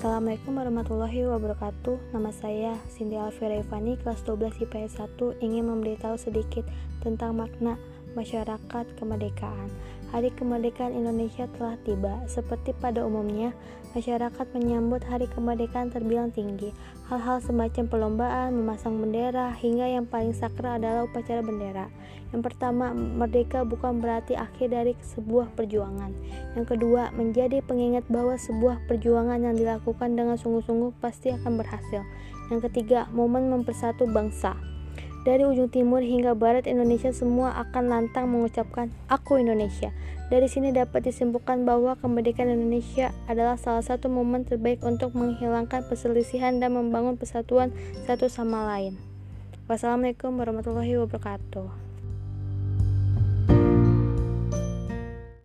Assalamualaikum warahmatullahi wabarakatuh. Nama saya Cindy Alvira Ivani Kelas 12 IPS 1 Ingin memberitahu sedikit tentang makna masyarakat kemerdekaan. Hari kemerdekaan Indonesia telah tiba. Seperti pada umumnya Masyarakat menyambut hari kemerdekaan terbilang tinggi. Hal-hal semacam perlombaan, memasang bendera Hingga yang paling sakral adalah upacara bendera. Yang pertama, merdeka bukan berarti akhir dari sebuah perjuangan. Yang kedua, menjadi pengingat bahwa sebuah perjuangan yang dilakukan dengan sungguh-sungguh pasti akan berhasil. Yang ketiga, momen mempersatu bangsa. Dari ujung timur hingga barat Indonesia semua akan lantang mengucapkan Aku Indonesia. Dari sini dapat disimpulkan bahwa kemerdekaan Indonesia adalah salah satu momen terbaik untuk menghilangkan perselisihan dan membangun persatuan satu sama lain. Wassalamualaikum warahmatullahi wabarakatuh.